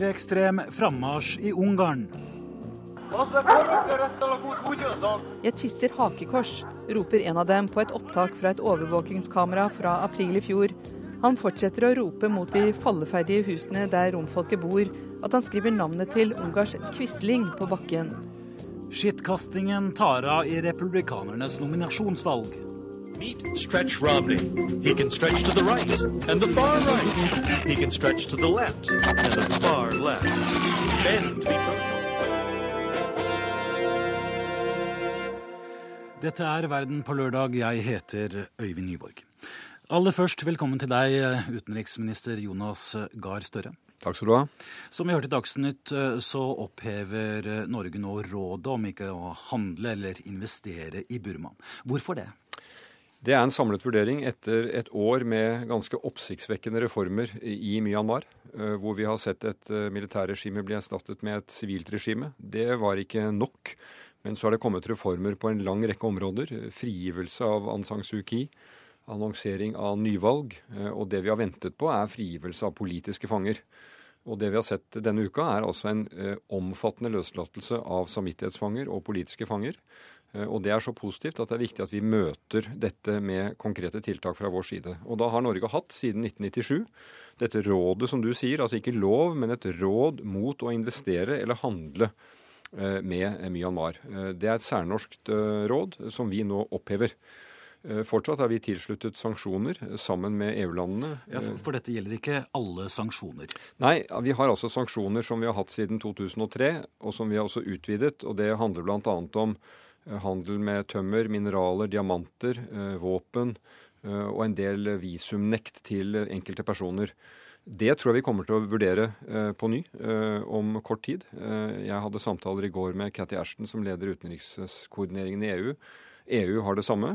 Høyreekstrem frammarsj i Ungarn. Jeg tisser hakekors, roper en av dem på et opptak fra et overvåkingskamera fra april i fjor. Han fortsetter å rope mot de falleferdige husene der romfolket bor, at han skriver navnet til Ungars Quisling på bakken. Skittkastingen tar av i republikanernes nominasjonsvalg. Meet Stretch Romney. He can stretch to the right and the far right. He can stretch to the left and the far left. Bend. Dette er Verden på lørdag. Jeg heter Øyvind Nyborg. Aller først, velkommen til deg, utenriksminister Jonas Gahr Støre. Takk skal du ha. Som vi hørte i Dagsnytt, så opphever Norge nå rådet om ikke å handle eller investere i Burma. Hvorfor det? Det er en samlet vurdering etter et år med ganske oppsiktsvekkende reformer i Myanmar, hvor vi har sett et militærregime bli erstattet med et sivilt regime. Det var ikke nok. Men så har det kommet reformer på en lang rekke områder. Frigivelse av Aung San Suu Kyi, annonsering av nyvalg. Og det vi har ventet på, er frigivelse av politiske fanger. Og det vi har sett denne uka, er altså en eh, omfattende løslatelse av samvittighetsfanger og politiske fanger. Eh, og det er så positivt at det er viktig at vi møter dette med konkrete tiltak fra vår side. Og da har Norge hatt siden 1997 dette rådet, som du sier, altså ikke lov, men et råd mot å investere eller handle med Myanmar. Det er et særnorskt råd som vi nå opphever. Fortsatt er vi tilsluttet sanksjoner sammen med EU-landene. Ja, for, for, dette gjelder ikke alle sanksjoner? Nei, vi har altså sanksjoner som vi har hatt siden 2003, og som vi har også utvidet. og Det handler bl.a. om handel med tømmer, mineraler, diamanter, våpen og en del visumnekt til enkelte personer. Det tror jeg vi kommer til å vurdere eh, på ny eh, om kort tid. Eh, jeg hadde samtaler i går med Cathy Ashton, som leder utenrikskoordineringen i EU. EU har det samme,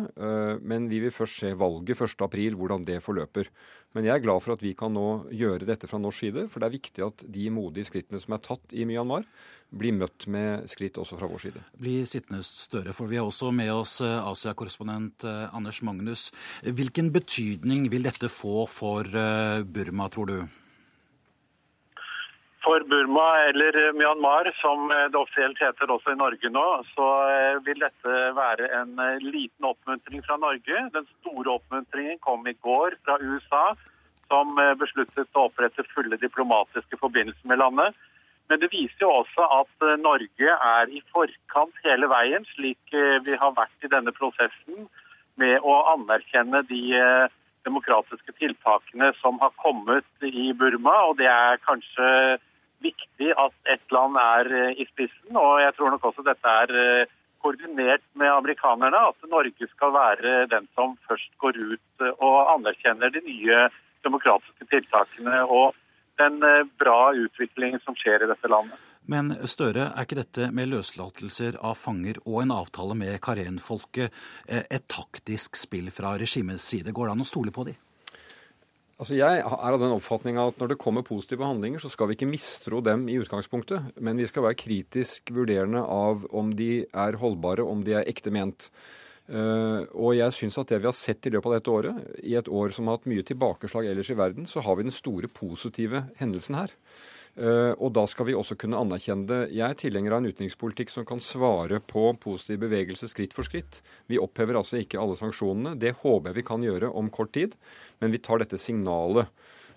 men vi vil først se valget 1.4, hvordan det forløper. Men jeg er glad for at vi kan nå gjøre dette fra norsk side, for det er viktig at de modige skrittene som er tatt i Myanmar, blir møtt med skritt også fra vår side. Bli sittende større, for vi har også med oss Asia-korrespondent Anders Magnus. Hvilken betydning vil dette få for Burma, tror du? For Burma, eller Myanmar, som det offisielt heter også i Norge nå, så vil dette være en liten oppmuntring fra Norge. Den store oppmuntringen kom i går fra USA, som besluttet å opprette fulle diplomatiske forbindelser med landet. Men det viser jo også at Norge er i forkant hele veien, slik vi har vært i denne prosessen med å anerkjenne de demokratiske tiltakene som har kommet i Burma. Og det er kanskje viktig at ett land er i spissen, og jeg tror nok også dette er koordinert med amerikanerne. At Norge skal være den som først går ut og anerkjenner de nye demokratiske tiltakene. og den bra utviklingen som skjer i dette landet. Men Støre, er ikke dette med løslatelser av fanger og en avtale med Karen-folket et taktisk spill fra regimets side? Går det an å stole på de? Altså jeg er av den oppfatning at Når det kommer positive handlinger, så skal vi ikke mistro dem i utgangspunktet. Men vi skal være kritisk vurderende av om de er holdbare, om de er ekte ment. Uh, og jeg syns at det vi har sett i løpet av dette året, i et år som har hatt mye tilbakeslag ellers i verden, så har vi den store positive hendelsen her. Uh, og da skal vi også kunne anerkjenne det. Jeg er tilhenger av en utenrikspolitikk som kan svare på positiv bevegelse skritt for skritt. Vi opphever altså ikke alle sanksjonene. Det håper jeg vi kan gjøre om kort tid. Men vi tar dette signalet.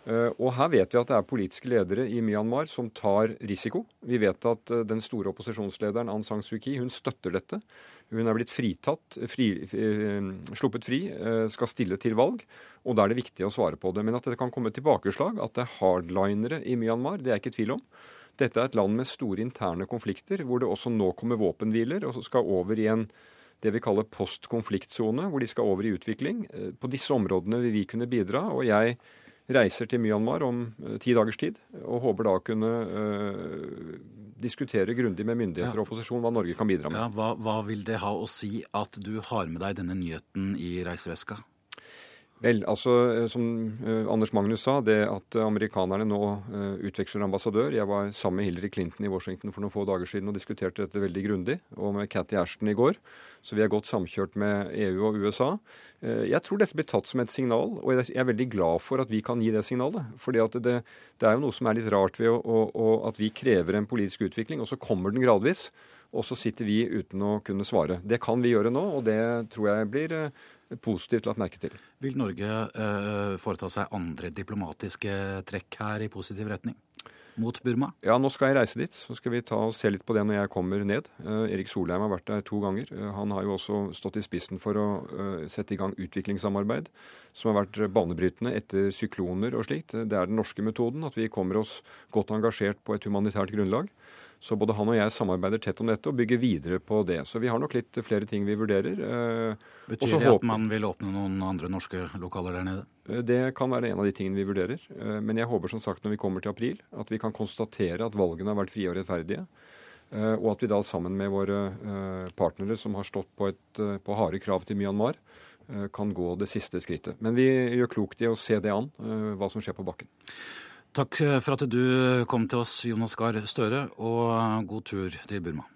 Uh, og her vet vi at det er politiske ledere i Myanmar som tar risiko. Vi vet at den store opposisjonslederen Aung San Suu Kyi hun støtter dette. Hun er blitt fritatt, fri, sluppet fri, skal stille til valg. Og da er det viktig å svare på det. Men at det kan komme tilbakeslag, at det er hardlinere i Myanmar, det er jeg ikke i tvil om. Dette er et land med store interne konflikter, hvor det også nå kommer våpenhviler, og så skal over i en det vi kaller postkonfliktsone, hvor de skal over i utvikling. På disse områdene vil vi kunne bidra, og jeg reiser til Myanmar om ti dagers tid, og håper da å kunne øh, diskutere grundig med myndigheter og opposisjon hva Norge kan bidra med. Ja, hva, hva vil det ha å si at du har med deg denne nyheten i reiseveska? Vel, altså eh, som uh, Anders Magnus sa, det at amerikanerne nå utveksler ambassadør Jeg var sammen med Hillary Clinton i Washington for noen få dager siden og diskuterte dette veldig grundig, og med Cathy Ashton i går. Så vi er godt samkjørt med EU og USA. Jeg tror dette blir tatt som et signal, og jeg er veldig glad for at vi kan gi det signalet. For det, det er jo noe som er litt rart ved å, å, å, at vi krever en politisk utvikling, og så kommer den gradvis. Og så sitter vi uten å kunne svare. Det kan vi gjøre nå, og det tror jeg blir positivt lagt merke til. Vil Norge eh, foreta seg andre diplomatiske trekk her i positiv retning? Mot Burma? Ja, nå skal jeg reise dit. Så skal vi ta og se litt på det når jeg kommer ned. Eh, Erik Solheim har vært der to ganger. Uh, han har jo også stått i spissen for å uh, sette i gang utviklingssamarbeid, som har vært banebrytende etter sykloner og slikt. Det er den norske metoden, at vi kommer oss godt engasjert på et humanitært grunnlag. Så både han og jeg samarbeider tett om dette og bygger videre på det. Så vi har nok litt flere ting vi vurderer. Betyr Betyr det at man vil åpne noen andre norske lokaler der nede? Eh, det kan være en av de tingene vi vurderer. Eh, men jeg håper som sagt når vi kommer til april, at vi kan konstatere at valgene har vært frie og rettferdige. Og at vi da sammen med våre partnere som har stått på, et, på harde krav til Myanmar, kan gå det siste skrittet. Men vi gjør klokt i å se det an, hva som skjer på bakken. Takk for at du kom til oss, Jonas Gahr Støre, og god tur til Burma.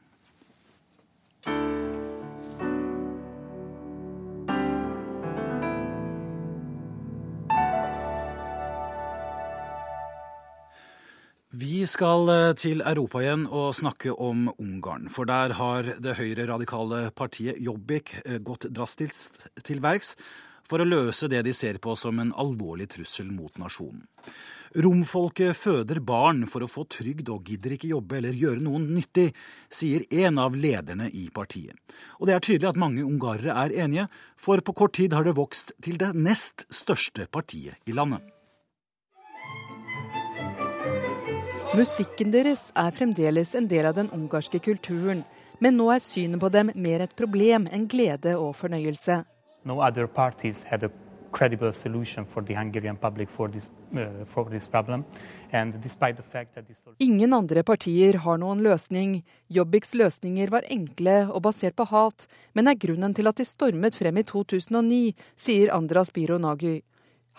Vi skal til Europa igjen og snakke om Ungarn. For der har det høyre-radikale partiet Jobbik gått drastisk til verks for å løse det de ser på som en alvorlig trussel mot nasjonen. Romfolket føder barn for å få trygd og gidder ikke jobbe eller gjøre noen nyttig, sier en av lederne i partiet. Og det er tydelig at mange ungarere er enige, for på kort tid har det vokst til det nest største partiet i landet. Musikken deres er fremdeles en del av den ungarske kulturen, men nå er synet på dem mer et problem enn glede og fornøyelse. No other parties had a Ingen andre partier har noen løsning. Jobbiks løsninger var enkle og basert på hat, men er grunnen til at de stormet frem i 2009, sier Andras Biro Nagy.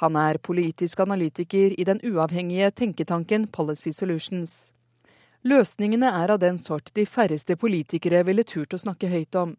Han er politisk analytiker i den uavhengige tenketanken Policy Solutions. Løsningene er av den sort de færreste politikere ville turt å snakke høyt om.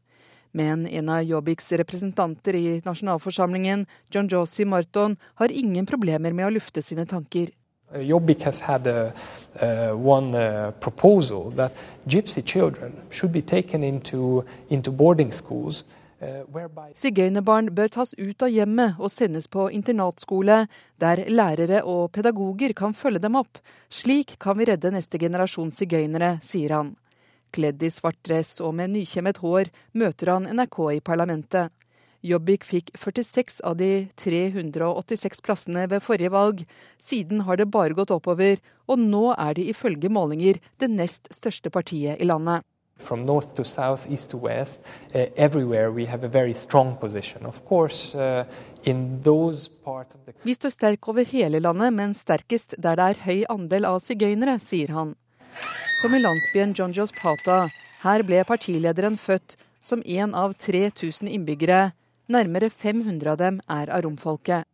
Men en av Jobbiks representanter i nasjonalforsamlingen, John Josie Marton, har ingen problemer med å lufte sine tanker. Uh, Jobbik has had a, uh, one uh, proposal that gypsy children should be taken into, into boarding schools. Uh, Sigøynerbarn bør tas ut av hjemmet og sendes på internatskole, der lærere og pedagoger kan følge dem opp. Slik kan vi redde neste generasjon sigøynere, sier han. Kledd i svart dress og med nykjemmet hår møter han NRK i parlamentet. Jobbik fikk 46 av de 386 plassene ved forrige valg. Siden har det bare gått oppover, og nå er de ifølge målinger det nest største partiet i landet. From north to south, east to west, uh, everywhere we have a very strong position. Of course, uh, in those parts of the Vi står sterk over hele landet, men sterkest der det er høy andel av sigøynere, sier han som i landsbyen John Jos Pata. Her ble partilederen født som en av 3000 innbyggere. Nærmere 500 av dem er av romfolket.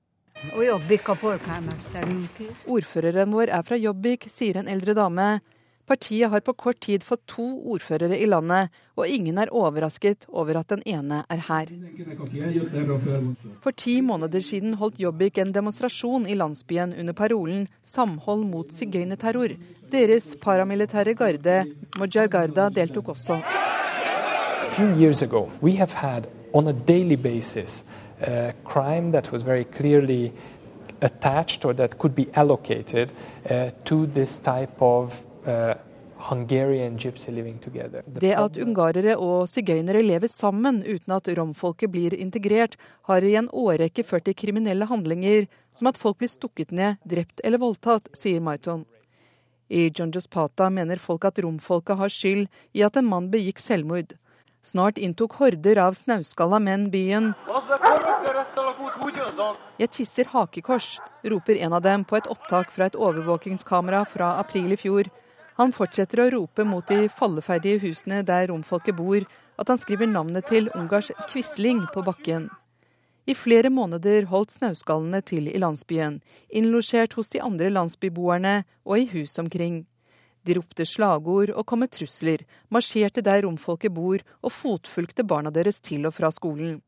Ordføreren vår er fra Jobbik, sier en eldre dame. Partiet har på kort tid fått to ordførere i landet, og ingen er overrasket over at den ene er her. For ti måneder siden holdt Jobbik en demonstrasjon i landsbyen under parolen 'Samhold mot sigøynerterror'. Deres paramilitære garde, Mojar Garda, deltok også. few years ago, we have had on a basis uh, crime that was very clearly attached or that could be allocated uh, to this type of Uh, det at ungarere og sigøynere lever sammen uten at romfolket blir integrert, har i en årrekke ført til kriminelle handlinger, som at folk blir stukket ned, drept eller voldtatt, sier Maiton. I Jonjos Pata mener folk at romfolket har skyld i at en mann begikk selvmord. Snart inntok horder av snauskalla menn byen. Jeg tisser hakekors, roper en av dem på et opptak fra et overvåkingskamera fra april i fjor. Han fortsetter å rope mot de falleferdige husene der romfolket bor, at han skriver navnet til Ungars Quisling på bakken. I flere måneder holdt snauskallene til i landsbyen, innlosjert hos de andre landsbyboerne og i hus omkring. De ropte slagord og kom med trusler, marsjerte der romfolket bor og fotfulgte barna deres til og fra skolen.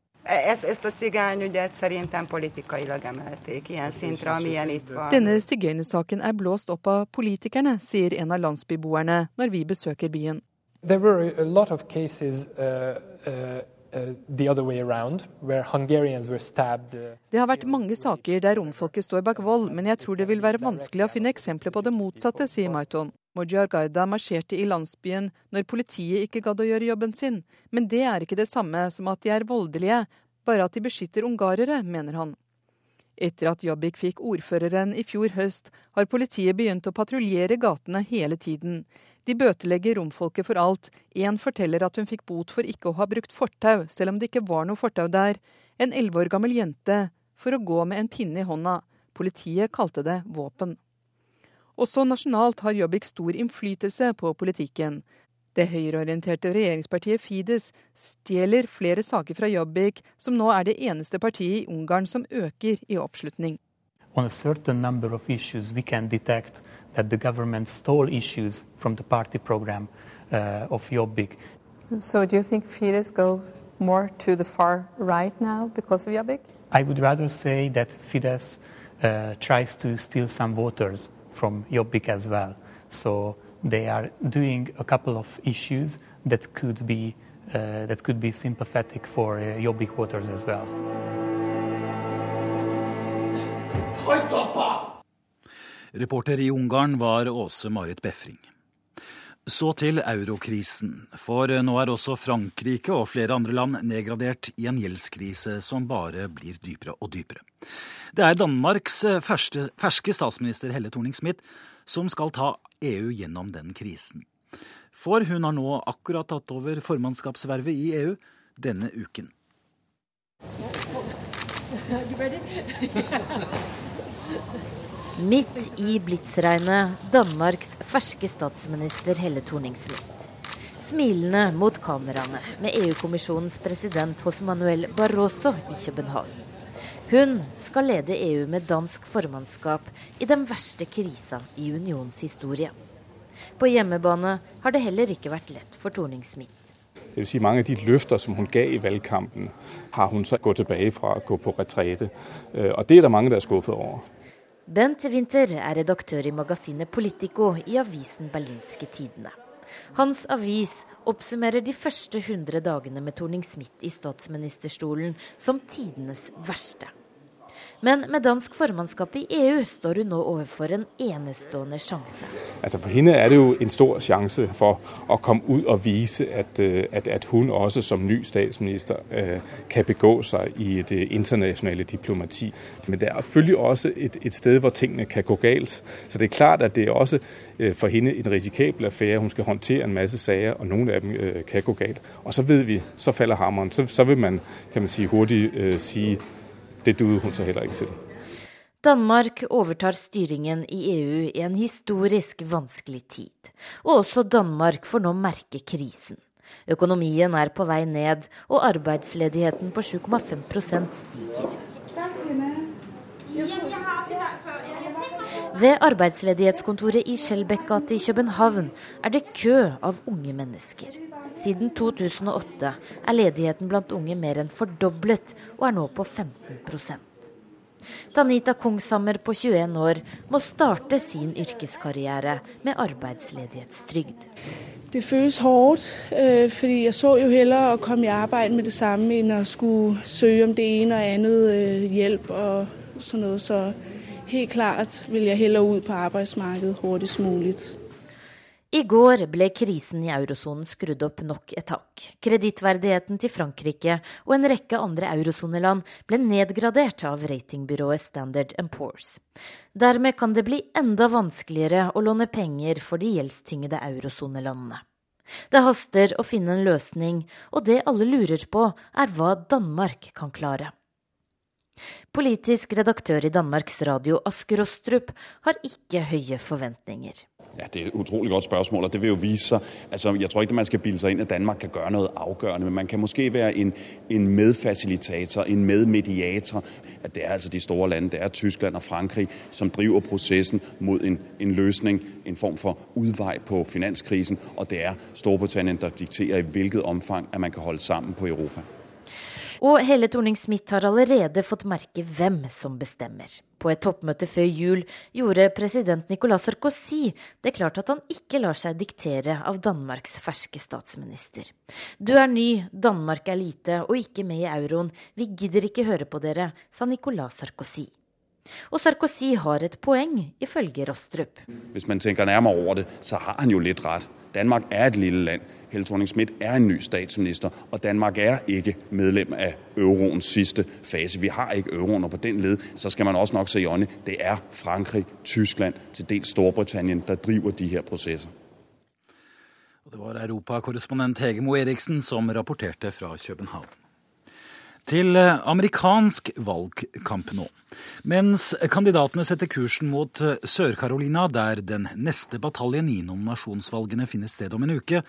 Denne sigøynersaken er blåst opp av politikerne, sier en av landsbyboerne når vi besøker byen. There were a lot of cases uh, uh, uh, the other way around, where Hungarians were stabbed. uh, Det har vært mange saker der romfolket står bak vold, men jeg tror det vil være vanskelig å finne eksempler på det motsatte, sier Maiton. Moji Argaida marsjerte i landsbyen når politiet ikke gadd å gjøre jobben sin, men det er ikke det samme som at de er voldelige, bare at de beskytter ungarere, mener han. Etter at Jobbik fikk ordføreren i fjor høst, har politiet begynt å patruljere gatene hele tiden. De bøtelegger romfolket for alt. Én forteller at hun fikk bot for ikke å ha brukt fortau, selv om det ikke var noe fortau der. En elleve år gammel jente for å gå med en pinne i hånda. Politiet kalte det våpen. Også nasjonalt har Jobbik stor innflytelse på politikken. Det høyreorienterte regjeringspartiet Fides stjeler flere saker fra Jobbik, som nå er det eneste partiet i Ungarn som øker i oppslutning. On a certain number of issues, we can detect that the government stole issues from the party program uh, of Jobbik. So do you think Fidesz go more to the far right now because of Jobbik? I would rather say that Fidesz uh, tries to steal some voters from Jobbik as well. So they are doing a couple of issues that could be uh, that could be sympathetic for uh, Jobbik voters as well. Reporter i Ungarn var Åse Marit Befring. Så til eurokrisen. For nå er også Frankrike og flere andre land nedgradert i en gjeldskrise som bare blir dypere og dypere. Det er Danmarks ferske, ferske statsminister Helle Thorning-Smith som skal ta EU gjennom den krisen. For hun har nå akkurat tatt over formannskapsvervet i EU denne uken. Midt i blitsregnet Danmarks ferske statsminister Helle Thorning-Smith. Smilende mot kameraene med EU-kommisjonens president José Manuel Barroso i København. Hun skal lede EU med dansk formannskap i den verste krisa i unions historie. På hjemmebane har det heller ikke vært lett for Thorning-Smith. Det vil si Mange av de løfter som hun ga i valgkampen, har hun så gått tilbake fra å gå på retrete. Øh, Og Det er det mange der er skuffet over. Bent Winther er redaktør i magasinet Politico i avisen Berlinske Tidene. Hans avis oppsummerer de første 100 dagene med Thorning-Smith i statsministerstolen som tidenes verste. Men med dansk formannskap i EU står hun nå overfor en enestående sjanse. Altså For henne er det jo en stor sjanse for å komme ut og vise at, øh, at, at hun også som ny statsminister øh, kan begå seg i det internasjonale diplomati. Men det er selvfølgelig også et, et sted hvor tingene kan gå galt. Så det er klart at det er også øh, for henne en risikabel affære. Hun skal håndtere en masse saker, og noen av dem øh, kan gå galt. Og så vet vi, så faller hammeren. Så, så vil man, kan man si, hurtig øh, si det duer hun så heller ikke til. Danmark overtar styringen i EU i en historisk vanskelig tid. Og også Danmark får nå merke krisen. Økonomien er på vei ned, og arbeidsledigheten på 7,5% stiger. Ved arbeidsledighetskontoret i Skjelbæk i København er det kø av unge mennesker. Siden 2008 er ledigheten blant unge mer enn fordoblet, og er nå på 15% Tanita Kongshammer på 21 år må starte sin yrkeskarriere med arbeidsledighetstrygd. Det føles hårdt, øh, fordi jeg så jo heller å komme i arbeid med det samme enn å skulle søke om det ene og annet øh, hjelp og sånn noe. Så helt klart vil jeg heller ut på arbeidsmarkedet hurtigst mulig. I går ble krisen i eurosonen skrudd opp nok et hakk. Kredittverdigheten til Frankrike og en rekke andre eurosoneland ble nedgradert av ratingbyrået Standard Poor's. Dermed kan det bli enda vanskeligere å låne penger for de gjeldstyngede eurosonelandene. Det haster å finne en løsning, og det alle lurer på, er hva Danmark kan klare. Politisk redaktør i Danmarks Radio Asker Rostrup har ikke høye forventninger. Ja, Det er et utrolig godt spørsmål, og det vil jo vise seg altså, Jeg tror ikke man skal bilde seg inn at Danmark kan gøre noe afgørende, men man kan måske være en, en medfasilitator, en medmediator. At Det er altså de store landene, det er Tyskland og Frankrig, som driver prosessen mot en, en løsning, en form for udvej på finanskrisen. Og det er Storbritannien, der dikterer i hvilket omfang at man kan holde sammen på Europa. Og hele Thorning-Smith har allerede fått merke hvem som bestemmer. På et toppmøte før jul gjorde president Nicolas Sarkozy det klart at han ikke lar seg diktere av Danmarks ferske statsminister. Du er ny, Danmark er lite og ikke med i euroen, vi gidder ikke høre på dere, sa Nicolas Sarkozy. Og Sarkozy har et poeng, ifølge Rostrup. Hvis man tenker nærmere over det, så har han jo litt rett. Danmark er et lille land. Helle Thorning-Schmidt er en ny statsminister, og Danmark er ikke medlem av euroens siste fase. Vi har ikke euroen, og på den led så skal man også nok se i øynene. Det er Frankrig, Tyskland, til dels Storbritannien, der driver de her prosesser. Det var europakorrespondent Hege Moe Eriksen som rapporterte fra København. Til eh, amerikansk valgkamp nå. Mens kandidatene setter kursen mot eh, Sør-Carolina, der den neste bataljen i nominasjonsvalgene finner sted om en uke,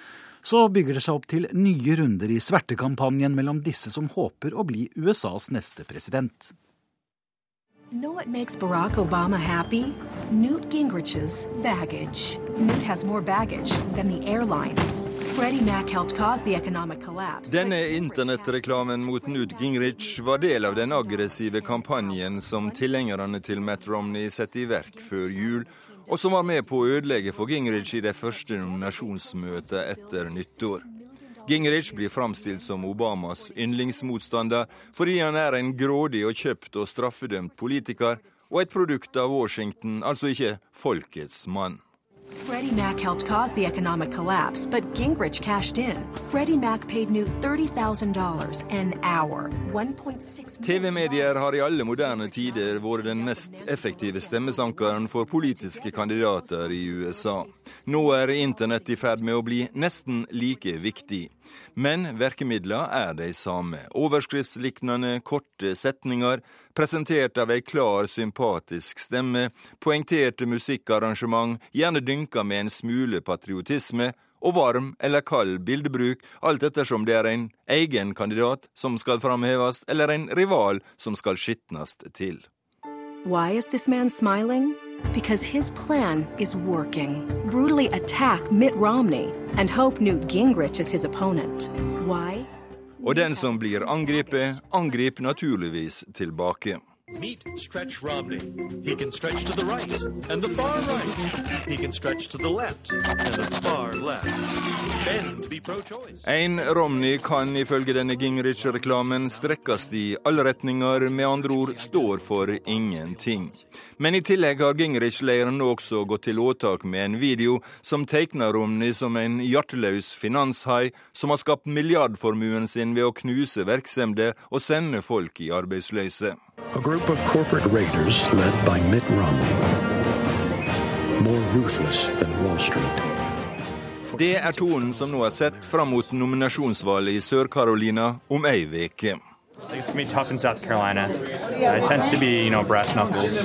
så bygger det seg opp til nye runder i svertekampanjen mellom disse som håper å bli USAs neste president. Know what makes Barack Obama happy? Newt Gingrich's baggage. Newt has more baggage than the airlines. Freddie Mac helped cause the economic collapse. Denne internettreklamen mot Newt Gingrich var del av den aggressive kampanjen som tilhengerne til Matt Romney satte i verk før jul, og som var med på å ødelegge for Gingrich i det første nominasjonsmøtet etter nyttår. Gingrich blir framstilt som Obamas yndlingsmotstander fordi han er en grådig og kjøpt og straffedømt politiker, og et produkt av Washington, altså ikke folkets mann. Freddie Mac helped cause the economic collapse, but Gingrich cashed in. Freddie Mac paid Newt $30,000 an hour. TV-medier har i alle moderne tider vært den mest effektive stemmesankeren for politiske kandidater i USA. Nå er internett i ferd med å bli nesten like viktig. Men virkemidlene er de samme. Overskriftsliknende korte setninger, presentert av ei klar, sympatisk stemme, poengterte musikkarrangement, gjerne dynka med en smule patriotisme, og varm eller kald bildebruk, alt ettersom det er en egen kandidat som skal framheves, eller en rival som skal skitnes til. Why is this man smiling? Because his plan is working. Brutally attack Mitt Romney and hope Newt Gingrich is his opponent. Why? Og den som blir angrepet, angriper naturligvis tilbake. Meet Stretch Romney. He can stretch to the right and the far right. He can stretch to the left and the far left. Bend to be pro-choice. En Romney kan ifølge denne Gingrich-reklamen strekkes i alle retninger, med andre ord står for ingenting. Men i tillegg har Gingrich-leiren også gått til åtak med en video som tegner Romney som en hjerteløs finanshai som har skapt milliardformuen sin ved å knuse virksomheter og sende folk i arbeidsløse. A group of corporate raiders led by Mitt Romney. More ruthless than Wall Street. Det er tonen som nå er sett fram mot nominasjonsvalget i Sør-Carolina om ei uke. I think it's gonna be tough in South Carolina. It tends to be, you know, knuckles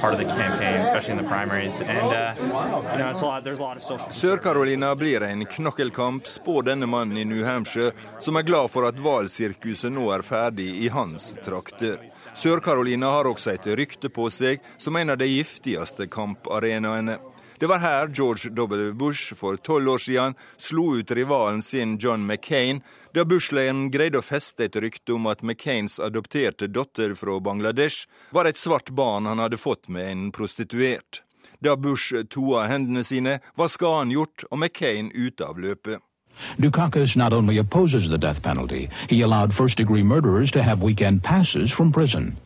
part of the campaign, especially in the primaries, and you know, lot. Lot. Sør-Carolina blir en knokkelkamp, spår denne mannen i New Hampshire, som er glad for at valgsirkuset nå er ferdig i hans trakter. Sør-Carolina har også et rykte på seg som en av de giftigste kamparenaene. Det var her George W. Bush for tolv år siden slo ut rivalen sin John McCain, da Bush-leiren greide å feste et rykte om at McCains adopterte datter fra Bangladesh var et svart barn han hadde fått med en prostituert. Da Bush toa hendene sine, var skaden gjort og McCain ute av løpet. Dukakis not only opposes the death penalty, he allowed first degree murderers to have weekend passes from prison.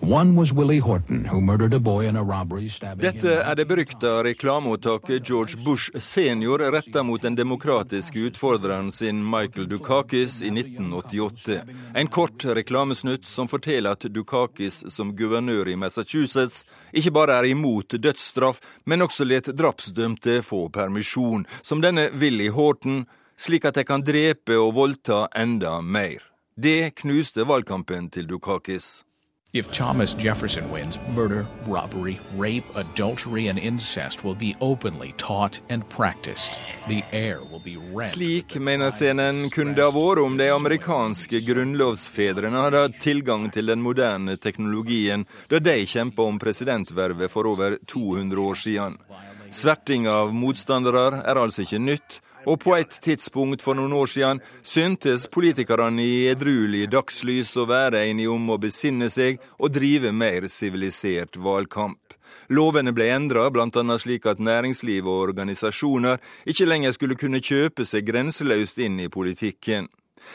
One was Willie Horton, who murdered a boy in a robbery stabbing Dette er det berykta reklameopptaket George Bush senior retta mot den demokratiske utfordreren sin Michael Dukakis i 1988. En kort reklamesnutt som forteller at Dukakis som guvernør i Massachusetts ikke bare er imot dødsstraff, men også let drapsdømte få permisjon, som denne Willie Horton, slik at de kan drepe og voldta enda mer. Det knuste valgkampen til Dukakis. If Thomas Jefferson wins, murder, robbery, rape, adultery, and incest will be openly taught and practiced. The air will be red. Slik, mener scenen, kunne det ha vært om de amerikanske grunnlovsfedrene hadde hatt tilgang til den moderne teknologien da de kjempa om presidentvervet for over 200 år siden. Sverting av motstandere er altså ikke nytt, og på et tidspunkt for noen år siden syntes politikerne i edruelig dagslys å være enige om å besinne seg og drive mer sivilisert valgkamp. Lovene ble endra, bl.a. slik at næringsliv og organisasjoner ikke lenger skulle kunne kjøpe seg grenseløst inn i politikken.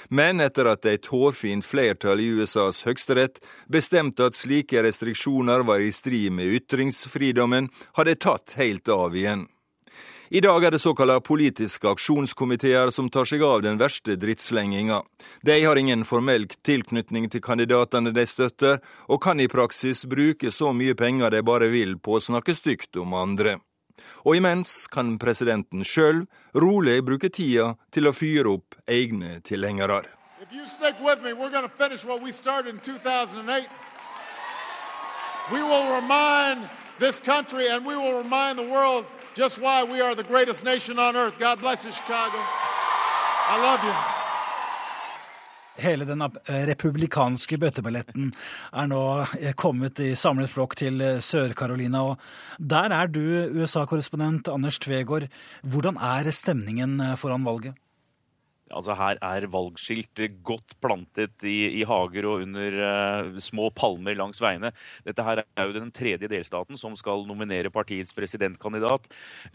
Men etter at et hårfint flertall i USAs høyesterett bestemte at slike restriksjoner var i strid med ytringsfridommen, har det tatt helt av igjen. I dag er det såkalla politiske aksjonskomiteer som tar seg av den verste drittslenginga. De har ingen formell tilknytning til kandidatene de støtter, og kan i praksis bruke så mye penger de bare vil på å snakke stygt om andre. Og imens kan presidenten sjøl rolig bruke tida til å fyre opp egne tilhengere. We will remind this country and we will remind the world just why we are the greatest nation on earth. God bless you, Chicago. I love you. Hele den republikanske bøtteballetten er nå kommet i samlet flokk til Sør-Carolina. og Der er du USA-korrespondent Anders Tvegård. Hvordan er stemningen foran valget? Altså Her er valgskilt godt plantet i, i hager og under uh, små palmer langs veiene. Dette her er jo den tredje delstaten som skal nominere partiets presidentkandidat.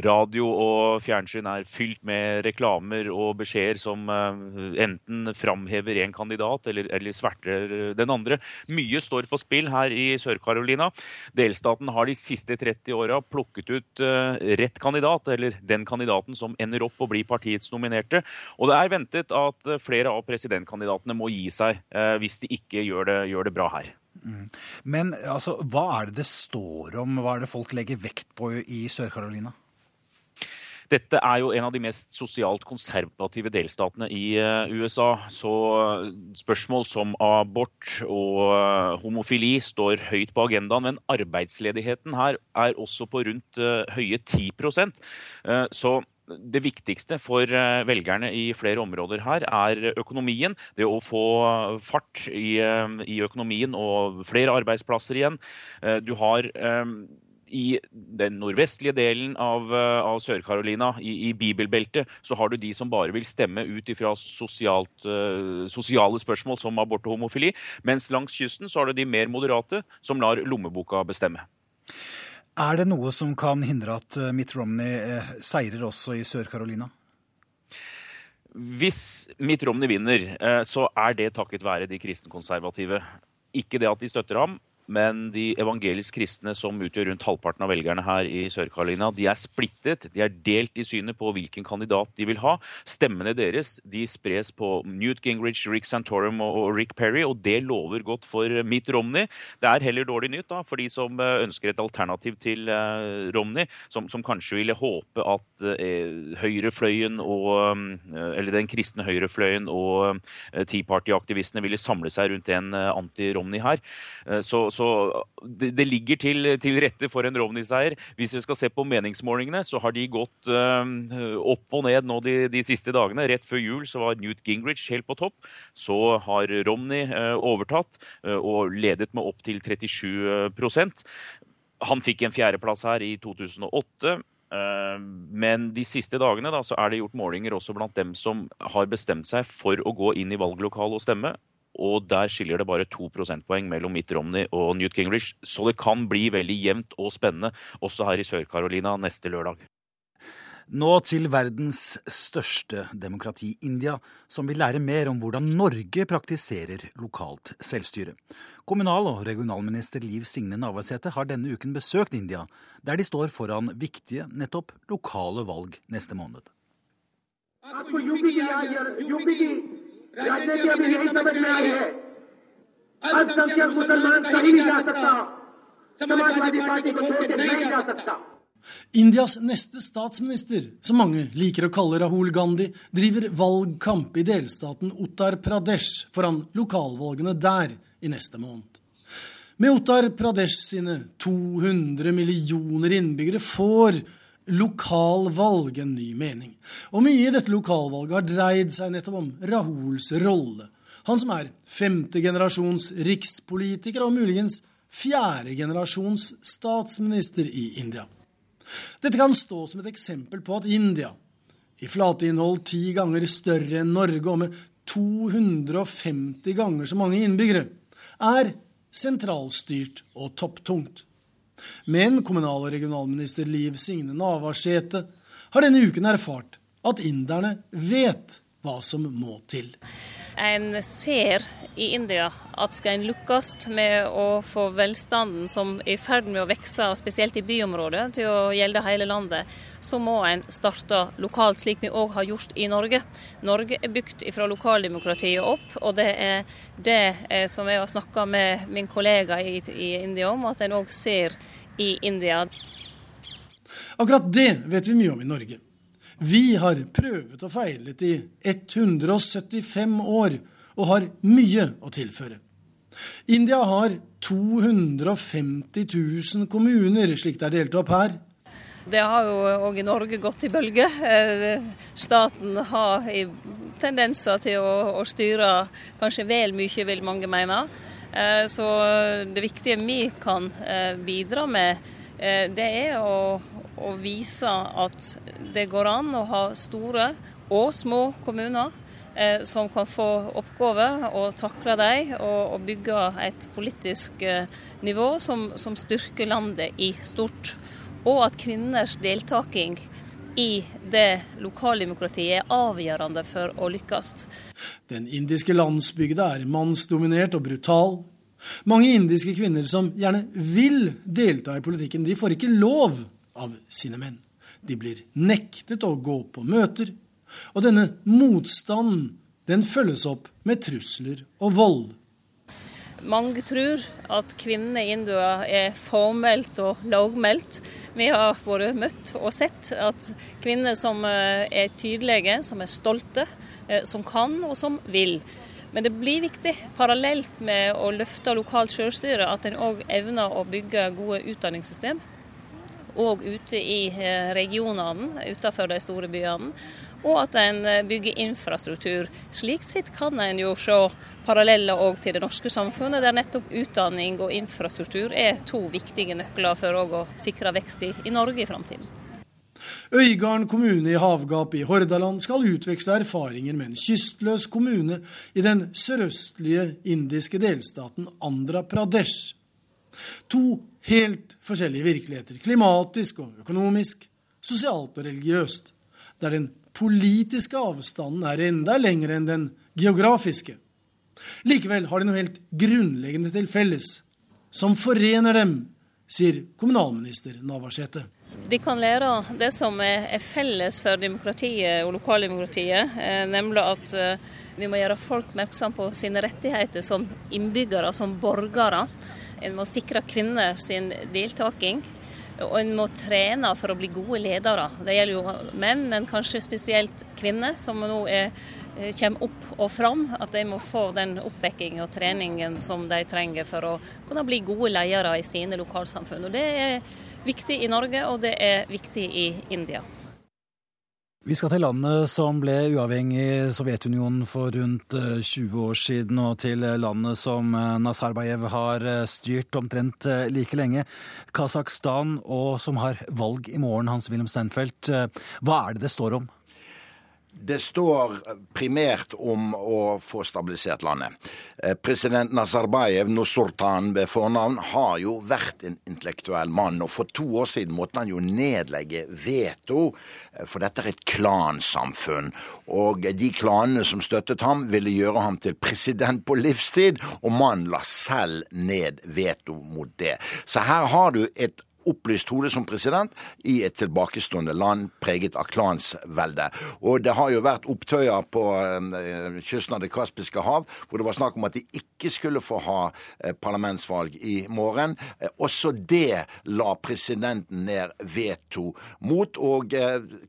Radio og fjernsyn er fylt med reklamer og beskjeder som uh, enten framhever en kandidat eller, eller, sverter den andre. Mye står på spill her i Sør-Carolina. Delstaten har de siste 30 åra plukket ut uh, rett kandidat, eller den kandidaten som ender opp å bli partiets nominerte. Og det er ventet ventet at eh, flere av presidentkandidatene må gi seg eh, hvis de ikke gjør det, gjør det bra her. Mm. Men altså, hva er det det står om? Hva er det folk legger vekt på i Sør-Carolina? Dette er jo en av de mest sosialt konservative delstatene i eh, USA. Så spørsmål som abort og homofili står høyt på agendaen. Men arbeidsledigheten her er også på rundt høye 10% Så det viktigste for eh, velgerne i flere områder her er økonomien. Det å få fart i, eh, i økonomien og flere arbeidsplasser igjen. Eh, du har i den nordvestlige delen av, av Sør-Carolina, i, i, bibelbeltet, så har du de som bare vil stemme ut ifra sosialt, sosiale spørsmål som abort og homofili. Mens langs kysten så har du de mer moderate, som lar lommeboka bestemme. Er det noe som kan hindre at eh, Mitt Romney eh, seirer også i Sør-Carolina? Hvis Mitt Romney vinner, eh, så er det takket være de kristenkonservative. Ikke det at de støtter ham, men de evangelisk kristne, som utgjør rundt halvparten av velgerne her i Sør-Carolina, de er splittet. De er delt i synet på hvilken kandidat de vil ha. Stemmene deres de spres på Newt Gingrich, Rick Santorum og Rick Perry, og det lover godt for Mitt Romney. Det er heller dårlig nytt da, for de som eh, ønsker et alternativ til uh, Romney, som, som, kanskje ville håpe at eh, høyrefløyen og Eller den kristne høyrefløyen og Tea Party-aktivistene ville samle seg rundt en anti-Romney her. så så det, det ligger til, til, rette for en Romney-seier. Hvis vi skal se på meningsmålingene, så har de gått uh, opp og ned nå de, de, siste dagene. Rett før jul så var Newt Gingrich helt på topp. Så har Romney uh, overtatt uh, og ledet med opp til 37% Han fikk en fjerdeplass her i 2008. Men de siste dagene da, så er det gjort målinger også blant dem som har bestemt seg for å gå inn i valglokalet og stemme og der skiller det bare to prosentpoeng mellom Mitt Romney og Newt Gingrich. Så det kan bli veldig jevnt og spennende også her i Sør-Carolina neste lørdag. Nå til verdens største demokrati, India, som vil lære mer om hvordan Norge praktiserer lokalt selvstyre. Kommunal- og regionalminister Liv Signe Navarsete har denne uken besøkt India, der de står foran viktige, nettopp lokale valg neste måned. राजनीति अभी यही समझ में आई है अल्पसंख्यक मुसलमान कहीं नहीं जा सकता समाजवादी पार्टी को छोड़ के नहीं जा सकता Indias neste statsminister, som mange liker å kalle Rahul Gandhi, driver valgkamp i delstaten Uttar Pradesh foran lokalvalgene der i neste måned. Med Uttar Pradesh sine 200 millioner innbyggere får lokalvalg en ny mening. Og mye i dette lokalvalget har dreid seg nettopp om Rahuls rolle. Han som er femte generasjons rikspolitiker og muligens fjerde generasjons statsminister i India. Dette kan stå som et eksempel på at India, i flateinnhold ti ganger større enn Norge og med 250 ganger så mange innbyggere, er sentralstyrt og topptungt. Men kommunal- og regionalminister Liv Signe Navarsete har denne uken erfart at inderne vet hva som må til. En ser i India at skal en lykkes med å få velstanden som er i ferd med å vokse, spesielt i byområdet, til å gjelde hele landet, så må en starte lokalt, slik vi òg har gjort i Norge. Norge er bygd fra lokaldemokratiet opp, og det er det eh, som jeg har snakka med min kollega i, i India om, at en òg ser i India. Akkurat det vet vi mye om i Norge. Vi har prøvet og feilet i 175 år og har mye å tilføre. India har 250 000 kommuner, slik det er delt opp her. Det har jo òg i Norge gått i bølger. Eh, staten har tendenser til å, styre kanskje vel mye, vil mange mene. Eh, så det viktige vi kan eh, bidra med, det er å, vise at det går an å ha store og små kommuner som kan få oppgaver og takle dem, og, og, bygge et politisk eh, nivå som, som, styrker landet i stort. Og at kvinners deltaking i det lokaldemokratiet er avgjørende for å lykkes. Den indiske landsbygda er mannsdominert og brutal. Mange indiske kvinner som gjerne vil delta i politikken, de får ikke lov av sine menn. De blir nektet å gå på møter. Og denne motstanden den følges opp med trusler og vold. Mange tror at kvinnene i India er formelt og lavmælt. Vi har både møtt og sett at kvinner som eh, er tydelige, som er stolte, eh, som kan og som vil. Men det blir viktig, parallelt med å løfte lokalt selvstyre, at en òg evner å bygge gode utdanningssystem òg ute i eh, regionene utenfor de store byene. Og at en eh, bygger infrastruktur. Slik sett kan en jo se paralleller òg til det norske samfunnet, der nettopp utdanning og infrastruktur er to viktige nøkler for å sikre vekst i, i Norge i framtiden. Øygarden kommune i Havgap i Hordaland skal utveksle erfaringer med en kystløs kommune i den sørøstlige indiske delstaten Andhra Pradesh. To helt forskjellige virkeligheter, klimatisk og økonomisk, sosialt og religiøst, der den politiske avstanden er enda lengre enn den geografiske. Likevel har de noe helt grunnleggende til felles, som forener dem, sier kommunalminister Navarsete. De kan lære det som er felles for demokratiet og lokaldemokratiet, eh, nemlig at eh, vi må gjøre folk oppmerksom på sine rettigheter som innbyggere, som borgere. En må sikre kvinner sin deltaking. Og en må trene for å bli gode ledere. Det gjelder jo menn, men kanskje spesielt kvinner, som nå er, eh, kommer opp og fram. At de må få den oppbacking og treningen som de trenger for å kunne bli gode ledere i sine lokalsamfunn. Og Det er viktig i Norge, og det er viktig i India. Vi skal til landet som ble uavhengig i Sovjetunionen for rundt 20 eh, år siden, og til landet som eh, Nazarbayev har eh, styrt omtrent like lenge, Kasakhstan, og som har valg i morgen, Hans-Wilhelm Steinfeld. Hva er det det står om? Det står primært om å få stabilisert landet. Eh, president Nazarbayev, Nusurtan ved fornavn, har jo vært en intellektuell mann. Og for to år siden måtte han jo nedlegge veto, eh, for dette er et klansamfunn. Og de klanene som støttet ham, ville gjøre ham til president på livstid, og mannen la selv ned veto mot det. Så her har du et opplyst hode som president i et tilbakestående land preget av klansvelde. Og det har jo vært opptøyer på øh, kysten av Det kaspiske hav hvor det var snakk om at de ikke skulle få ha eh, parlamentsvalg i morgen. Eh, også det la presidenten ned veto mot. Og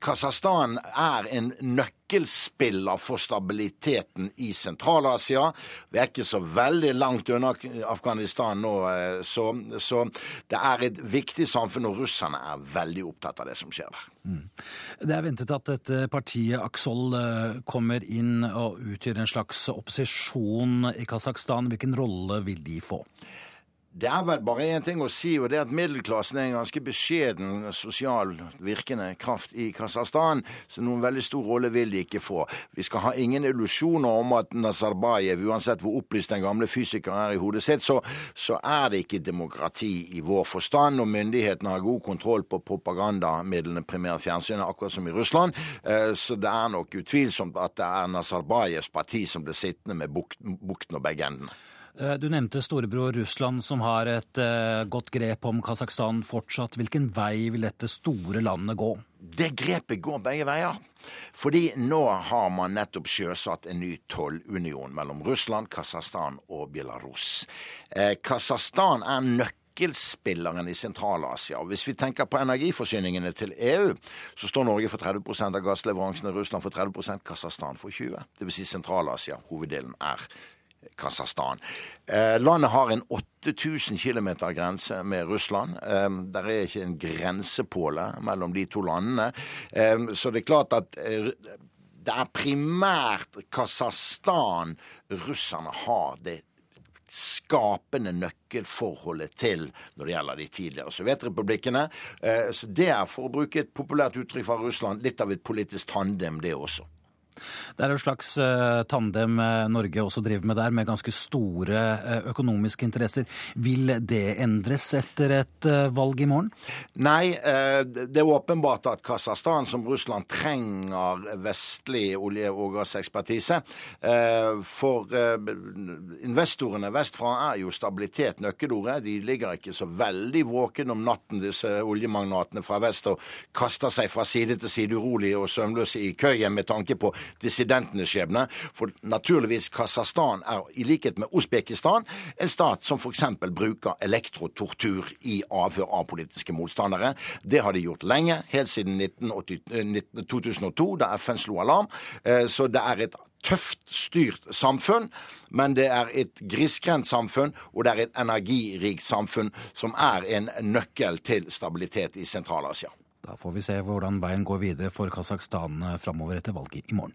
Kasakhstan er en nøkkel nøkkelspiller for stabiliteten i Sentral-Asia. Vi er ikke så veldig langt unna Afghanistan nå, eh, så, så, det er et viktig samfunn, og russerne er veldig opptatt av det som skjer der. Mm. Det er ventet at dette partiet Aksol eh, kommer inn og utgjør en slags opposisjon i Kasakhstan. Hvilken rolle vil de få? Det er vel bare én ting å si, og det er at middelklassen er en ganske beskjeden sosial virkende kraft i Kasakhstan, så noen veldig stor rolle vil de ikke få. Vi skal ha ingen illusjoner om at Nazarbayev, uansett hvor opplyst den gamle fysikeren er i hodet sitt, så, så, er det ikke demokrati i vår forstand, og myndighetene har god kontroll på propagandamidlene, primært fjernsynet, akkurat som i Russland. Eh, så det er nok utvilsomt at det er Nazarbayevs parti som blir sittende med bukten og begge endene. Du nevnte storebror Russland, som har et uh, godt grep om Kasakhstan fortsatt. Hvilken vei vil dette store landet gå? Det grepet går begge veier. Fordi nå har man nettopp sjøsatt en ny tollunion mellom Russland, Kasakhstan og Belarus. Eh, Kasakhstan er nøkkelspilleren i Sentral-Asia. Hvis vi tenker på energiforsyningene til EU, så står Norge for 30% av gassleveransene, Russland for 30% Kasakhstan for 20 Dvs. Si Sentral-Asia. Hoveddelen er Kasakhstan. Eh, landet har en 8000 km grense med Russland. Eh, der er ikke en grensepåle mellom de to landene. Eh, så det er klart at det er primært Kasakhstan russerne har det skapende nøkkelforholdet til når det gjelder de tidligere sovjetrepublikkene. Så det er, for å bruke et populært uttrykk fra Russland, litt av et politisk tandem, det også. Det er en slags uh, tandem uh, Norge også driver med der, med ganske store uh, økonomiske interesser. Vil det endres etter et valg i morgen? Nei, det er åpenbart at Kasakhstan, som Russland, trenger vestlig olje- og gassekspertise. For investorene vestfra er jo stabilitet nøkkelordet. De ligger ikke så veldig våken om natten, disse oljemagnatene fra vest, og kaster seg fra side til side urolig og søvnløse i køyen med tanke på dissidentenes skjebne. For naturligvis, Kasakhstan er i likhet med Usbekistan en stat som f.eks. bruker elektrotortur i avhør av politiske motstandere. Det har de gjort lenge, helt siden 1980, 2002, da FN slo alarm. Eh, så det er et tøft styrt samfunn, men det er et grisgrendt samfunn, og det er et energirikt samfunn som er en nøkkel til stabilitet i Sentral-Asia. Da får vi se hvordan veien går videre for Kasakhstan framover etter valget i morgen.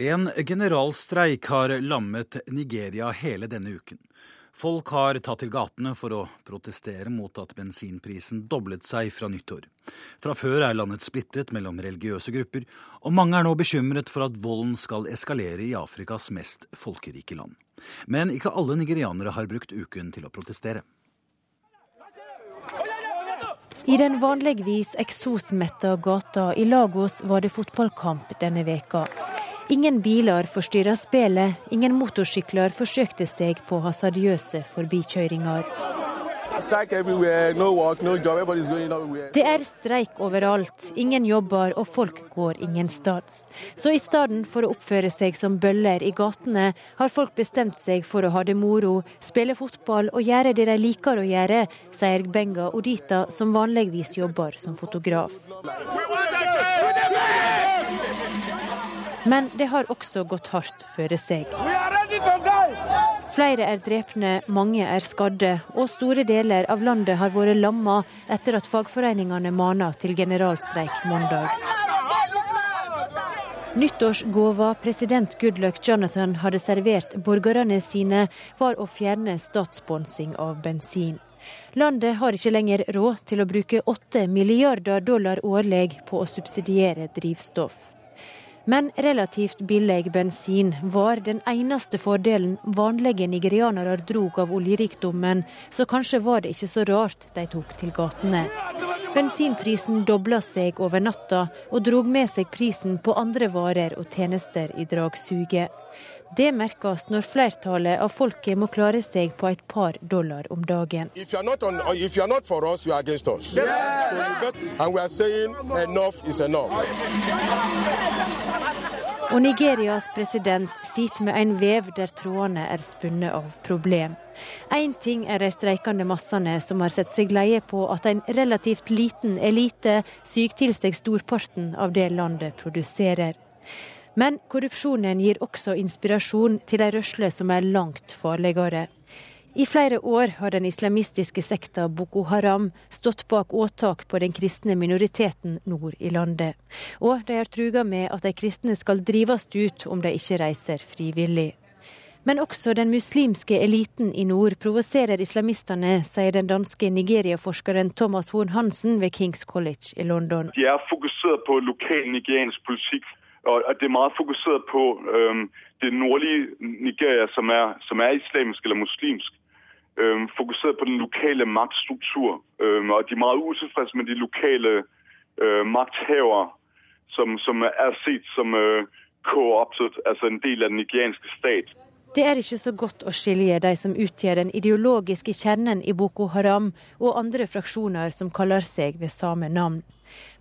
En generalstreik har lammet Nigeria hele denne uken. Folk har tatt til gatene for å protestere mot at bensinprisen doblet seg fra nyttår. Fra før er landet splittet mellom religiøse grupper, og mange er nå bekymret for at volden skal eskalere i Afrikas mest folkerike land. Men ikke alle nigerianere har brukt uken til å protestere. I den vanligvis eksosmetta gata i Lagos var det fotballkamp denne veka. Ingen biler forstyrra spillet, ingen motorsykler forsøkte seg på hasardiøse forbikjøringer. Det er streik overalt, ingen jobber og folk går ingen stads. Så i stedet for å oppføre seg som bøller i gatene, har folk bestemt seg for å ha det moro, spille fotball og gjøre det de liker å gjøre, sier Benga Odita, som vanligvis jobber som fotograf. Men det har også gått hardt føre seg. Flere er drepne, mange er skadde, og store deler av landet har vært lamma etter at fagforeningene mana til generalstreik mandag. Nyttårsgåva president Goodluck Jonathan hadde servert borgerne sine, var å fjerne statssponsing av bensin. Landet har ikke lenger råd til å bruke 8 milliarder dollar årlig på å subsidiere drivstoff. Men relativt billig bensin var den eneste fordelen vanlige nigerianere drog av oljerikdommen, så kanskje var det ikke så rart de tok til gatene. Bensinprisen dobla seg over natta, og drog med seg prisen på andre varer og tjenester i dragsuget. Det merkes når flertallet av folket må klare seg på et par dollar om dagen. On, us, og Nigerias president sitter med en vev der trådene er spunnet av problem. Én ting er de streikende massene som har sett seg leie på at en relativt liten elite syr til seg storparten av det landet produserer. Men korrupsjonen gir også inspirasjon til ei rørsle som er langt farligere. I flere år har den islamistiske sekta Boko Haram stått bak åtak på den kristne minoriteten nord i landet. Og de har truga med at de kristne skal drives ut om de ikke reiser frivillig. Men også den muslimske eliten i nord provoserer islamistene, sier den danske Nigeria-forskeren Thomas Horn Hansen ved Kings College i London. De er fokusert på lokal nigeriansk politikk og, det er meget fokusert på øhm, det nordlige Nigeria, som er, som er islamisk eller muslimsk. Øhm, fokuseret på den lokale magtstruktur. Øhm, og de er meget utilfredse med de lokale øh, magthavere, som, som er sett som øh, co-opted, altså en del av den nigerianske stat. Det er ikke så godt å skilje de som utgjør den ideologiske kjernen i Boko Haram, og andre fraksjoner som kaller seg ved samme navn.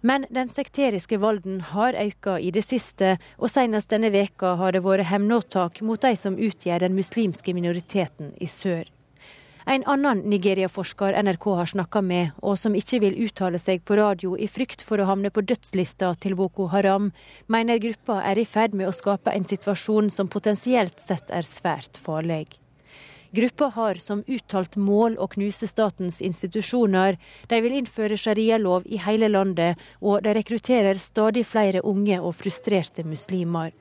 Men den sekteriske volden har økt i det siste, og senest denne veka har det vært hevnåtak mot de som utgjør den muslimske minoriteten i sør. En annen Nigeria-forsker NRK har snakka med, og som ikke vil uttale seg på radio i frykt for å havne på dødslista til Boko Haram, mener gruppa er i ferd med å skape en situasjon som potensielt sett er svært farlig. Gruppa har som uttalt mål å knuse statens institusjoner. De vil innføre sharialov i hele landet, og de rekrutterer stadig flere unge og frustrerte muslimer.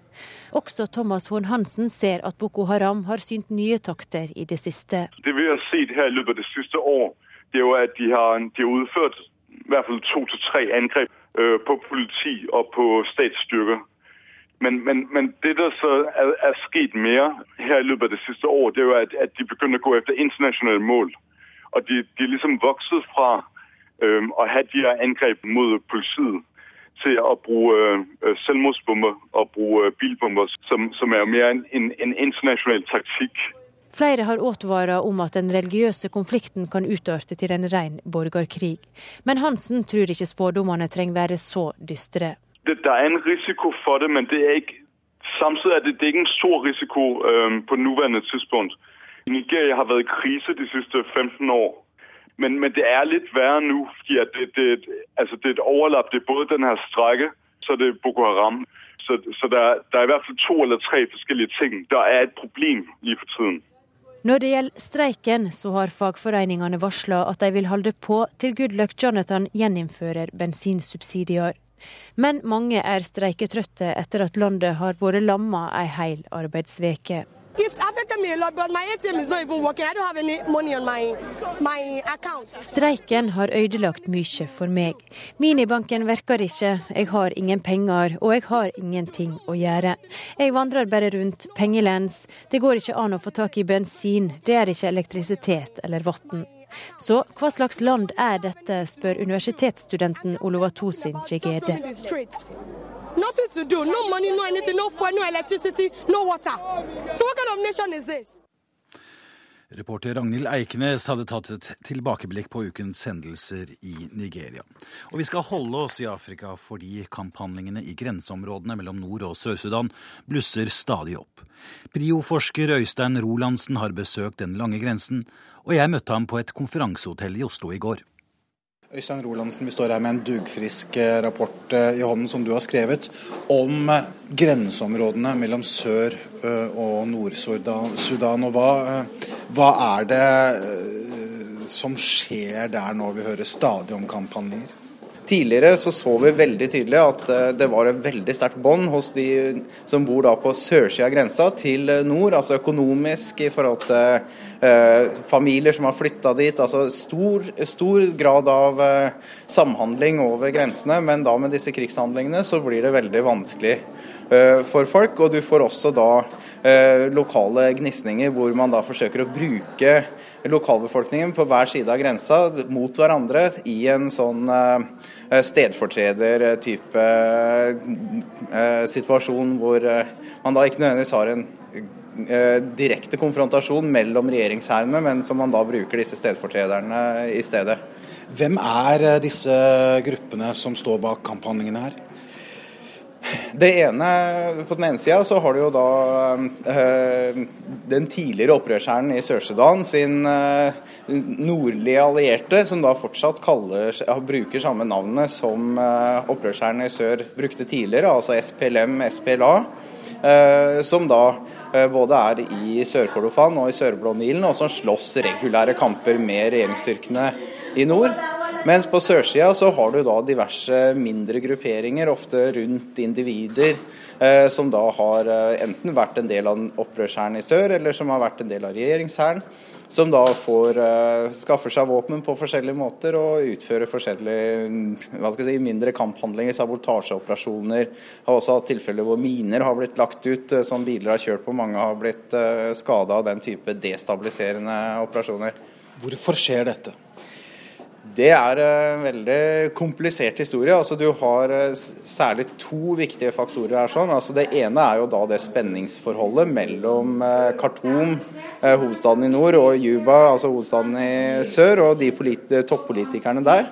Også Thomas Horn Hansen ser at Boko Haram har synt nye takter i det siste. Det vi har sett her i løpet av det siste år, det er jo at de har, de har utført i hvert fall to til tre angrep øh, på politi og på statsstyrker. Men, men, men, det der så er, er, sket mer her i løpet av det siste året, det er jo at, at de begynner å gå etter internasjonale mål. Og de, de liksom vokset fra øh, å ha de her angrep mot politiet til å bruke øh, selvmordsbomber og bruke øh, bilbomber, som, som er mer en, en, en internasjonal taktikk. Flere har advart om at den religiøse konflikten kan utarte til en ren borgerkrig. Men Hansen tror ikke spådommene trenger være så dystre det, der er en risiko for det, men det er ikke samtidig er det, det er ikke en stor risiko øh, på nuværende tidspunkt. Nigeria har vært i krise de siste 15 år. Men, men det er litt verre nå. fordi det, det, altså det er et overlapp. Det er både den her streike, så det er Boko Haram. Så, så der, der, er i hvert fall to eller tre forskjellige ting. Der er et problem lige for tiden. Når det gjelder streiken, så har fagforeningene varsla at de vil holde på til Goodluck Jonathan gjeninnfører bensinsubsidier. Men mange er streiketrøtte etter at landet har vært lamma ei heil arbeidsveke. Streiken har ødelagt mye for meg. Minibanken virker ikke, jeg har ingen penger og jeg har ingenting å gjøre. Jeg vandrer bare rundt pengelens, det går ikke an å få tak i bensin, det er ikke elektrisitet eller vann. Så hva slags land er dette, spør universitetsstudenten Oluvatosin Jegede. Nothing no money, no anything, no food, no. So kind of? Reporter Ragnhild Eiknes hadde tatt et tilbakeblikk på ukens hendelser i Nigeria. Og vi skal holde oss i Afrika fordi kamphandlingene i grenseområdene mellom Nord- og Sør-Sudan blusser stadig opp. Prio-forsker Øystein Rolandsen har besøkt den lange grensen, og jeg møtte ham på et konferansehotell i Oslo i går. Øystein Rolandsen, vi står her med en dugfrisk eh, rapport eh, i hånden som du har skrevet om eh, grenseområdene mellom Sør- og Nord-Sudan. Hva, hva, er det som skjer der nå? Vi hører stadig om kamphandlinger. Tidligere så, så vi veldig tydelig at eh, det var et veldig sterkt bånd hos de som bor da på sørsida av grensa til eh, nord, altså økonomisk i forhold til eh, familier som har flytta dit. altså stor, stor grad av eh, samhandling over grensene, men da med disse krigshandlingene så blir det veldig vanskelig eh, for folk. Og du får også da eh, lokale gnisninger hvor man da forsøker å bruke lokalbefolkningen på hver side av grensa mot hverandre i en sånn eh, stedfortreder-type eh, situasjon hvor eh, man da ikke nødvendigvis har en eh, direkte konfrontasjon mellom regjeringshærene, men som man da bruker disse stedfortrederne i stedet. Hvem er eh, disse gruppene som står bak kamphandlingene her? Det ene, På den ene sida så har du jo da øh, den tidligere opprørshæren i Sør-Sudan sin øh, nordlige allierte, som da fortsatt kaller, bruker samme navnet som øh, opprørshæren i sør brukte tidligere, altså SPLM, SPLA. Eh, som da eh, både er i Sør-Kordofan og i Sør-Blå Nilen, og som slåss regulære kamper med regjeringsstyrkene i nord. Mens på sørsida så har du da diverse mindre grupperinger, ofte rundt individer, eh, som da har eh, enten vært en del av opprørshæren i sør, eller som har vært en del av regjeringshæren. Som da får eh, skaffer seg våpen på forskjellige måter og utfører forskjellige hva skal jeg si, mindre kamphandlinger, sabotasjeoperasjoner. Har også hatt tilfeller hvor miner har blitt lagt ut eh, som biler har kjørt på. Mange har blitt eh, skada av den type destabiliserende operasjoner. Hvorfor skjer dette? Det er en veldig komplisert historie. Altså, du har eh, særlig to viktige faktorer her. Sånn. Altså, det ene er jo da det spenningsforholdet mellom eh, Khartoum, eh, hovedstaden i nord, og Juba, altså hovedstaden i sør, og de toppolitikerne der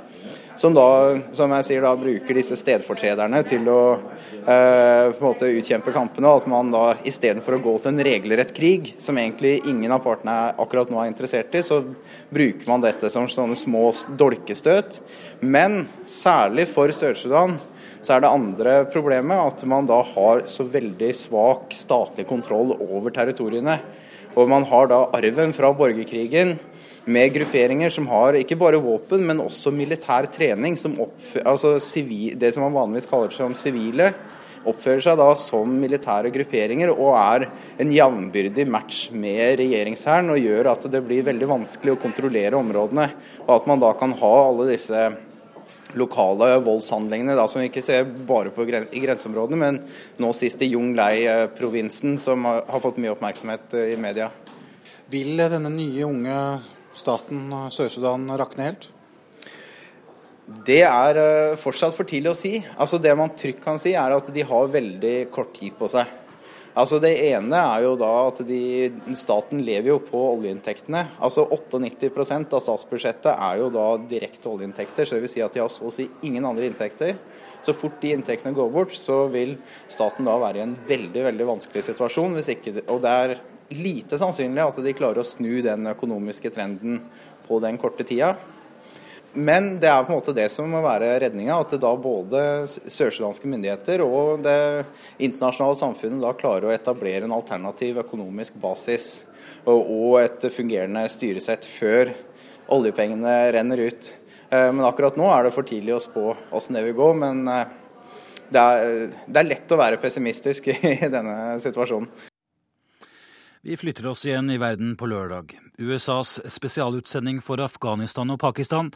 som da, som jeg sier, da bruker disse stedfortrederne til å eh, på en måte utkjempe kampene. At man da istedenfor å gå til en regelrett krig, som egentlig ingen av partene akkurat nå er interessert i, så bruker man dette som sånne små dolkestøt. Men særlig for Sør-Sudan så er det andre problemet at man da har så veldig svak statlig kontroll over territoriene. Og man har da arven fra borgerkrigen med grupperinger som har ikke bare våpen, men også militær trening. Som altså sivil, det som man vanligvis kaller som sivile, oppfører seg da som militære grupperinger og er en jevnbyrdig match med regjeringshæren og gjør at det blir veldig vanskelig å kontrollere områdene. Og at man da kan ha alle disse lokale voldshandlingene da, som vi ikke ser bare gren i grenseområdene, men nå sist i Jonglei-provinsen, som har, har fått mye oppmerksomhet eh, i media. Vil denne nye unge staten Sør-Sudan rakne helt? Det er uh, fortsatt for tidlig å si. Altså Det man trygt kan si, er at de har veldig kort tid på seg. Altså Det ene er jo da at de, staten lever jo på oljeinntektene. Altså 98% av statsbudsjettet er jo da direkte oljeinntekter. Så det vil si at de har så å si ingen andre inntekter. Så fort de inntektene går bort, så vil staten da være i en veldig veldig vanskelig situasjon. Ikke, og er lite sannsynlig at de klarer å snu den økonomiske trenden på den korte tida. Men det er på en måte det som må være redninga, at da både sørsudanske myndigheter og det internasjonale samfunnet da klarer å etablere en alternativ økonomisk basis og et fungerende styresett før oljepengene renner ut. Eh, men akkurat nå er det for tidlig å spå åssen det vil gå. Men eh, det er, det er lett å være pessimistisk i denne situasjonen. Vi flytter oss igjen i verden på lørdag. USAs spesialutsending for Afghanistan og Pakistan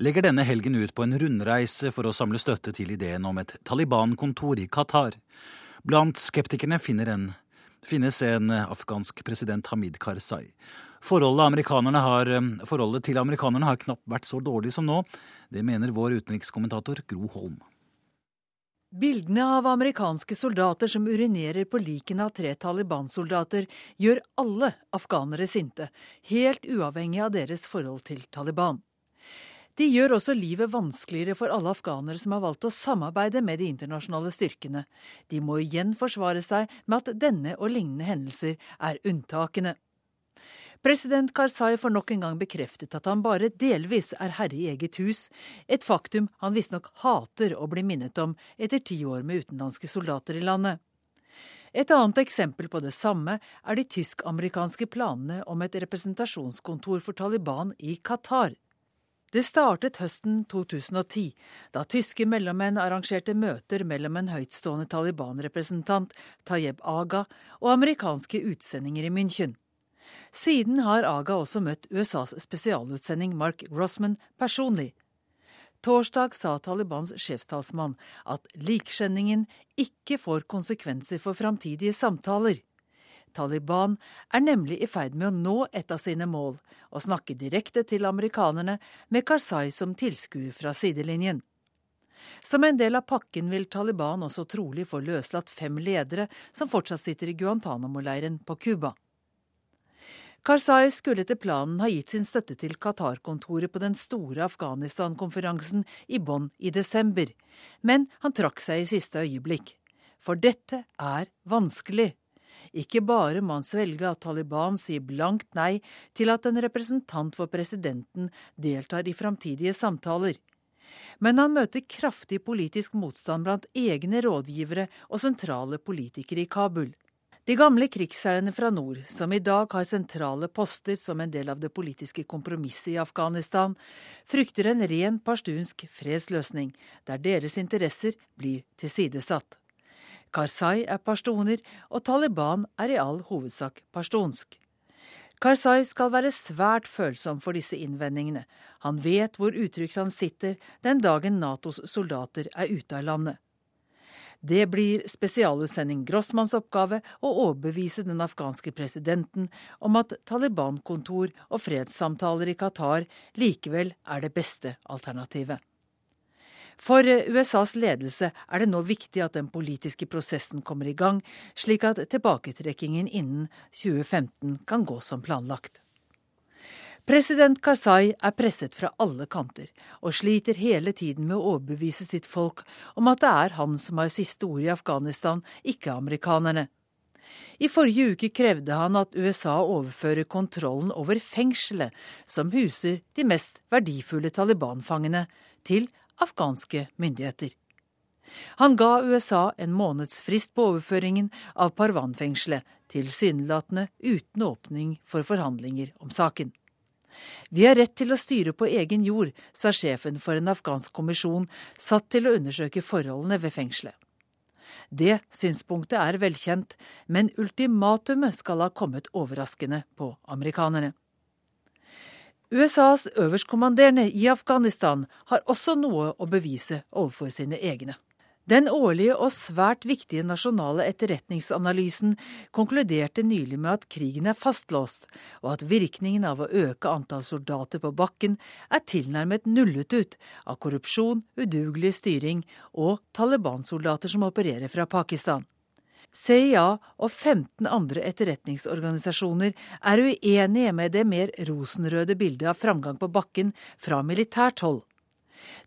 legger denne helgen ut på en rundreise for å samle støtte til ideen om et Taliban-kontor i Qatar. Blant skeptikerne en, finnes en afghansk president Hamid Karzai. Forholdet, har, forholdet til amerikanerne har knapt vært så dårlig som nå. Det mener vår utenrikskommentator Gro Holm. Bildene av amerikanske soldater som urinerer på likene av tre Taliban-soldater, gjør alle afghanere sinte, helt uavhengig av deres forhold til Taliban. De gjør også livet vanskeligere for alle afghanere som har valgt å samarbeide med de internasjonale styrkene. De må igjen forsvare seg med at denne og lignende hendelser er unntakene. President Karzai får nok en gang bekreftet at han bare delvis er herre i eget hus, et faktum han visstnok hater å bli minnet om etter ti år med utenlandske soldater i landet. Et annet eksempel på det samme er de tysk-amerikanske planene om et representasjonskontor for Taliban i Qatar. Det startet høsten 2010, da tyske mellommenn arrangerte møter mellom en høytstående Taliban-representant, Tayeb Aga, og amerikanske utsendinger i München. Siden har Aga også møtt USAs spesialutsending Mark Grossman personlig. Torsdag sa Talibans sjefstalsmann at likskjenningen ikke får konsekvenser for framtidige samtaler. Taliban er nemlig i ferd med å nå et av sine mål, å snakke direkte til amerikanerne med Karzai som tilskuer fra sidelinjen. Som en del av pakken vil Taliban også trolig få løslatt fem ledere som fortsatt sitter i Guantánamo-leiren på Cuba. Karzai skulle etter planen ha gitt sin støtte til Qatar-kontoret på den store Afghanistan-konferansen i Bonn i desember, men han trakk seg i siste øyeblikk. For dette er vanskelig. Ikke bare må han svelge at Taliban sier blankt nei til at en representant for presidenten deltar i framtidige samtaler. Men han møter kraftig politisk motstand blant egne rådgivere og sentrale politikere i Kabul. De gamle krigsherrene fra nord, som i dag har sentrale poster som en del av det politiske kompromisset i Afghanistan, frykter en ren pashtunsk fredsløsning, der deres interesser blir tilsidesatt. Karzai er pashtuner, og Taliban er i all hovedsak pashtunsk. Karzai skal være svært følsom for disse innvendingene. Han vet hvor utrygt han sitter den dagen Natos soldater er ute av landet. Det blir spesialutsending Grossmanns oppgave å overbevise den afghanske presidenten om at Taliban-kontor og fredssamtaler i Qatar likevel er det beste alternativet. For USAs ledelse er det nå viktig at den politiske prosessen kommer i gang, slik at tilbaketrekkingen innen 2015 kan gå som planlagt. President Karzai er presset fra alle kanter, og sliter hele tiden med å overbevise sitt folk om at det er han som har siste ord i Afghanistan, ikke amerikanerne. I forrige uke krevde han at USA overfører kontrollen over fengselet som huser de mest verdifulle Taliban-fangene, til afghanske myndigheter. Han ga USA en måneds frist på overføringen av Parwan-fengselet, tilsynelatende uten åpning for forhandlinger om saken. Vi har rett til å styre på egen jord, sa sjefen for en afghansk kommisjon satt til å undersøke forholdene ved fengselet. Det synspunktet er velkjent, men ultimatumet skal ha kommet overraskende på amerikanerne. USAs øverstkommanderende i Afghanistan har også noe å bevise overfor sine egne. Den årlige og svært viktige nasjonale etterretningsanalysen konkluderte nylig med at krigen er fastlåst, og at virkningen av å øke antall soldater på bakken er tilnærmet nullet ut av korrupsjon, udugelig styring og Taliban-soldater som opererer fra Pakistan. CIA og 15 andre etterretningsorganisasjoner er uenige med det mer rosenrøde bildet av framgang på bakken fra militært hold.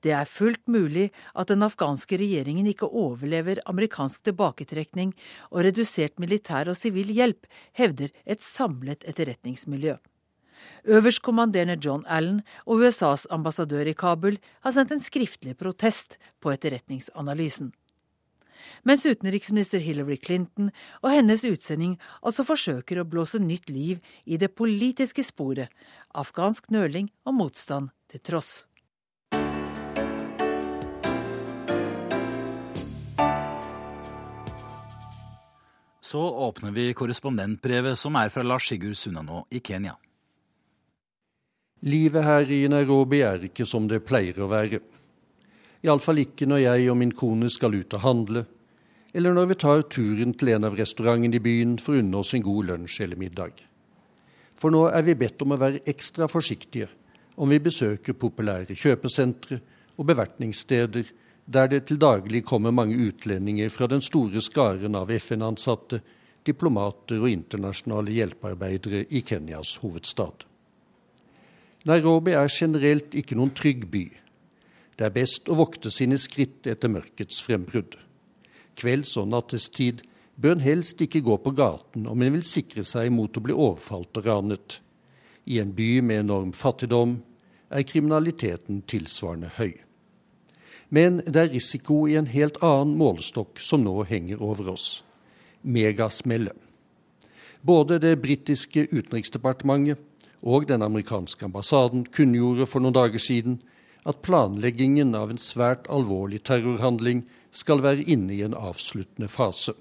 Det er fullt mulig at den afghanske regjeringen ikke overlever amerikansk tilbaketrekning og redusert militær og sivil hjelp, hevder et samlet etterretningsmiljø. Øverstkommanderende John Allen og USAs ambassadør i Kabul har sendt en skriftlig protest på etterretningsanalysen. Mens utenriksminister Hillary Clinton og hennes utsending altså forsøker å blåse nytt liv i det politiske sporet, afghansk nøling og motstand til tross. Så åpner vi korrespondentbrevet som er fra Lars Sigurd Sunnanå i Kenya. Livet her i Nairobi er ikke som det pleier å være. Iallfall ikke når jeg og min kone skal ut og handle, eller når vi tar turen til en av restaurantene i byen for å unne oss en god lunsj eller middag. For nå er vi bedt om å være ekstra forsiktige om vi besøker populære kjøpesentre og bevertningssteder der det til daglig kommer mange utlendinger fra den store skaren av FN-ansatte, diplomater og internasjonale hjelpearbeidere i Kenyas hovedstad. Nairobi er generelt ikke noen trygg by. Det er best å vokte sine skritt etter mørkets frembrudd. Kvelds- og nattestid bør en helst ikke gå på gaten om en vil sikre seg mot å bli overfalt og ranet. I en by med enorm fattigdom er kriminaliteten tilsvarende høy. Men det er risiko i en helt annen målestokk som nå henger over oss megasmellet. Både det britiske utenriksdepartementet og den amerikanske ambassaden kunngjorde for noen dager siden at planleggingen av en svært alvorlig terrorhandling skal være inne i en avsluttende fase.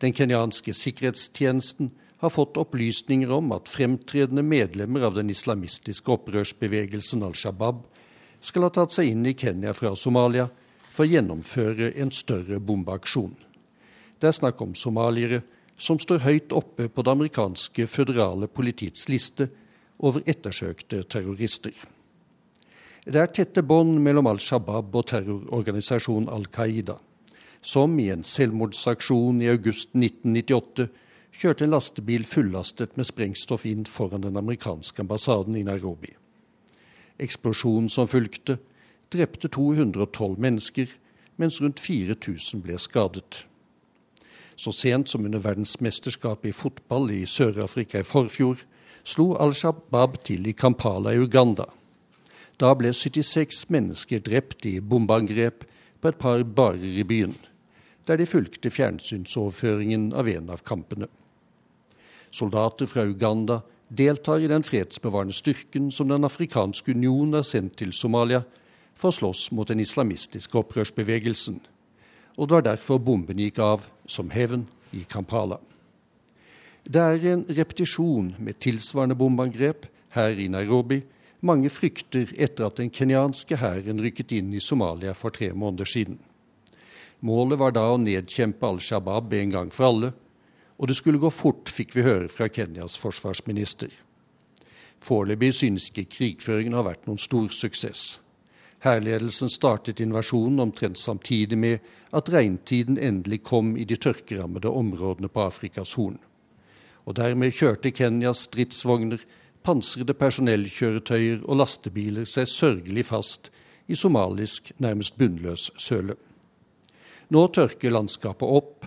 Den kenyanske sikkerhetstjenesten har fått opplysninger om at fremtredende medlemmer av den islamistiske opprørsbevegelsen Al Shabaab skal ha tatt seg inn i Kenya fra Somalia for å gjennomføre en større bombeaksjon. Det er snakk om somaliere som står høyt oppe på det amerikanske føderale politiets liste over ettersøkte terrorister. Det er tette bånd mellom Al Shabaab og terrororganisasjonen Al Qaida, som i en selvmordsaksjon i august 1998 kjørte en lastebil fullastet med sprengstoff inn foran den amerikanske ambassaden i Nairobi. Eksplosjonen som fulgte, drepte 212 mennesker, mens rundt 4000 ble skadet. Så sent som under verdensmesterskapet i fotball i Sør-Afrika i forfjor slo Al Shabaab til i Kampala i Uganda. Da ble 76 mennesker drept i bombeangrep på et par barer i byen, der de fulgte fjernsynsoverføringen av en av kampene. Soldater fra Uganda deltar i den fredsbevarende styrken som Den afrikanske union har sendt til Somalia for å slåss mot den islamistiske opprørsbevegelsen. Og det var derfor bomben gikk av som hevn i Kampala. Det er en repetisjon med tilsvarende bombeangrep her i Nairobi mange frykter etter at den kenyanske hæren rykket inn i Somalia for tre måneder siden. Målet var da å nedkjempe Al Shabaab en gang for alle, og det skulle gå fort, fikk vi høre fra Kenyas forsvarsminister. Foreløpig synes ikke krigføringen har vært noen stor suksess. Hærledelsen startet invasjonen omtrent samtidig med at regntiden endelig kom i de tørkerammede områdene på Afrikas Horn. Og dermed kjørte Kenyas stridsvogner, pansrede personellkjøretøyer og lastebiler seg sørgelig fast i somalisk nærmest bunnløs søle. Nå tørker landskapet opp,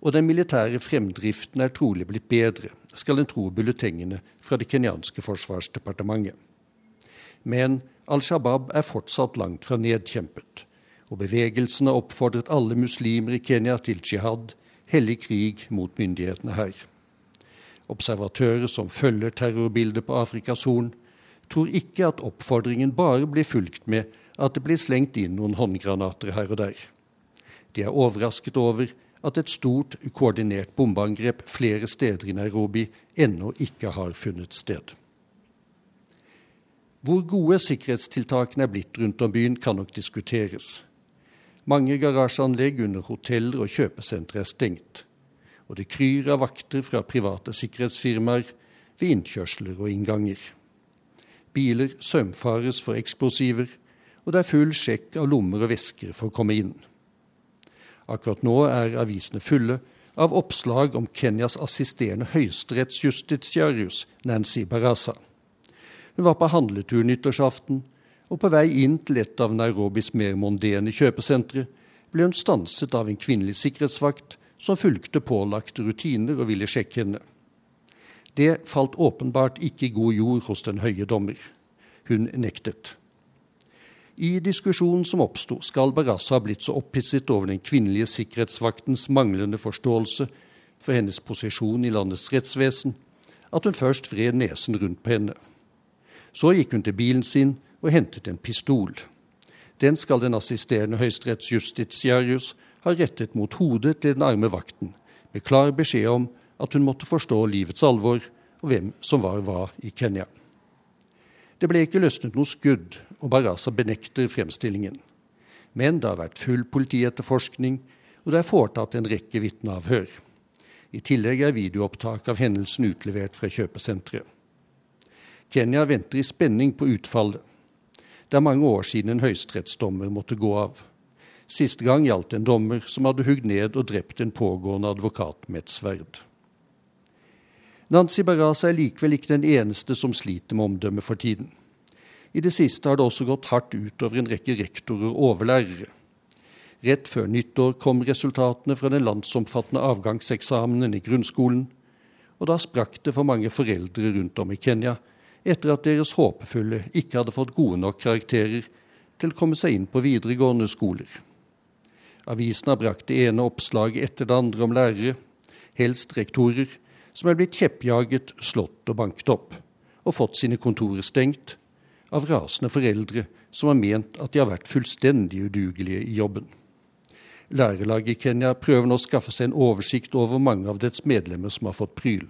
og den militære fremdriften er trolig blitt bedre, skal en tro bulletengene fra det kenyanske forsvarsdepartementet. Men Al Shabaab er fortsatt langt fra nedkjempet, og bevegelsen har oppfordret alle muslimer i Kenya til jihad, hellig krig mot myndighetene her. Observatører som følger terrorbildet på Afrikas Horn, tror ikke at oppfordringen bare blir fulgt med at det blir slengt inn noen håndgranater her og der. De er overrasket over at et stort, koordinert bombeangrep flere steder i Nairobi ennå ikke har funnet sted. Hvor gode sikkerhetstiltakene er blitt rundt om byen, kan nok diskuteres. Mange garasjeanlegg under hoteller og kjøpesentre er stengt. Og det kryr av vakter fra private sikkerhetsfirmaer ved innkjørsler og innganger. Biler sømfares for eksplosiver, og det er full sjekk av lommer og vesker for å komme inn. Akkurat nå er avisene fulle av oppslag om Kenyas assisterende høyesterettsjustitiarius Nancy Barasa. Hun var på handletur nyttårsaften, og på vei inn til et av Nairobis mer mondene kjøpesentre ble hun stanset av en kvinnelig sikkerhetsvakt som fulgte pålagte rutiner og ville sjekke henne. Det falt åpenbart ikke i god jord hos den høye dommer. Hun nektet. I diskusjonen som oppsto, skal Barassa ha blitt så opphisset over den kvinnelige sikkerhetsvaktens manglende forståelse for hennes posisjon i landets rettsvesen, at hun først vred nesen rundt på henne. Så gikk hun til bilen sin og hentet en pistol. Den skal den assisterende høyesterettsjustitiarius ha rettet mot hodet til den arme vakten, med klar beskjed om at hun måtte forstå livets alvor og hvem som var hva i Kenya. Det ble ikke løsnet noe skudd, og Barasa benekter fremstillingen. Men det har vært full politietterforskning, og det er foretatt en rekke vitneavhør. I tillegg er videoopptak av hendelsen utlevert fra kjøpesenteret. Kenya venter i spenning på utfallet. Det er mange år siden en høyesterettsdommer måtte gå av. Siste gang gjaldt en dommer som hadde hugd ned og drept en pågående advokat med et sverd. Nancy Barasa er likevel ikke den eneste som sliter med omdømmet for tiden. I det siste har det også gått hardt utover en rekke rektorer og overlærere. Rett før nyttår kom resultatene fra den landsomfattende avgangseksamenen i grunnskolen, og da sprakk det for mange foreldre rundt om i Kenya etter at deres håpefulle ikke hadde fått gode nok karakterer til å komme seg inn på videregående skoler. Avisen har brakt det ene oppslaget etter det andre om lærere, helst rektorer, som er blitt kjeppjaget, slått og banket opp, og fått sine kontorer stengt av rasende foreldre som har ment at de har vært fullstendig udugelige i jobben. Lærerlaget i Kenya prøver nå å skaffe seg en oversikt over mange av dets medlemmer som har fått pryl,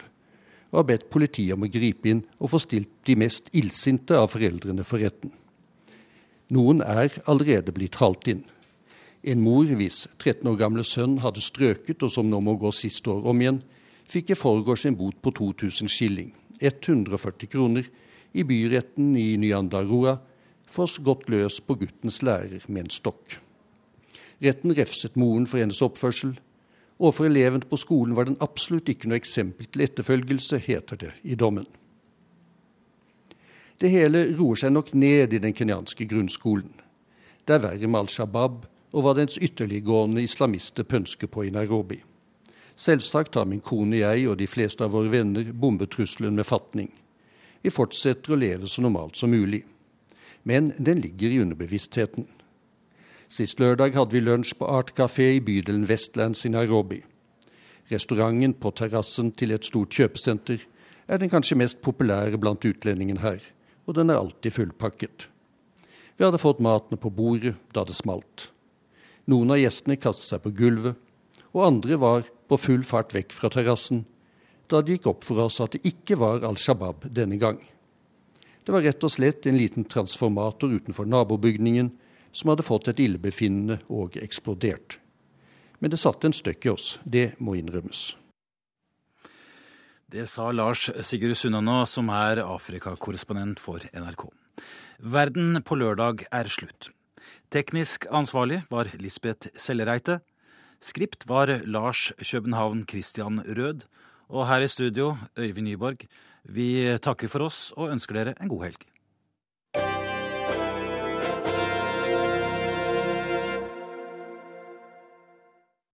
og har bedt politiet om å gripe inn og få stilt de mest illsinte av foreldrene for retten. Noen er allerede blitt halt inn. En mor hvis 13 år gamle sønn hadde strøket, og som nå må gå siste år om igjen, fikk i forgårs en bot på 2000 skilling, 140 kroner, i byretten i Nyandarua for gått løs på guttens lærer med en stokk. Retten refset moren for hennes oppførsel. Overfor eleven på skolen var den absolutt ikke noe eksempel til etterfølgelse, heter det i dommen. Det hele roer seg nok ned i den kenyanske grunnskolen. Det er verre med Al Shabaab og hva dens ytterliggående islamister pønsker på i Nairobi. Selvsagt har min kone, jeg og de fleste av våre venner bombetrusselen med fatning. Vi fortsetter å leve så normalt som mulig. Men den ligger i underbevisstheten. Sist lørdag hadde vi lunsj på Art Café i bydelen Westlands i Nairobi. Restauranten på terrassen til et stort kjøpesenter er den kanskje mest populære blant utlendingene her og den er alltid fullpakket. Vi hadde fått matene på bordet da det smalt. Noen av gjestene kastet seg på gulvet, og andre var på full fart vekk fra terrassen da det gikk opp for oss at det ikke var Al Shabaab denne gang. Det var rett og slett en liten transformator utenfor nabobygningen som hadde fått et illebefinnende og eksplodert. Men det satte en støkk i oss, det må innrømmes. Det sa Lars Sigurd Sunnanå, som er Afrikakorrespondent for NRK. Verden på lørdag er slutt. Teknisk ansvarlig var Lisbeth Sellereite. Skript var Lars København Christian Rød. Og her i studio, Øyvind Nyborg. Vi takker for oss og ønsker dere en god helg.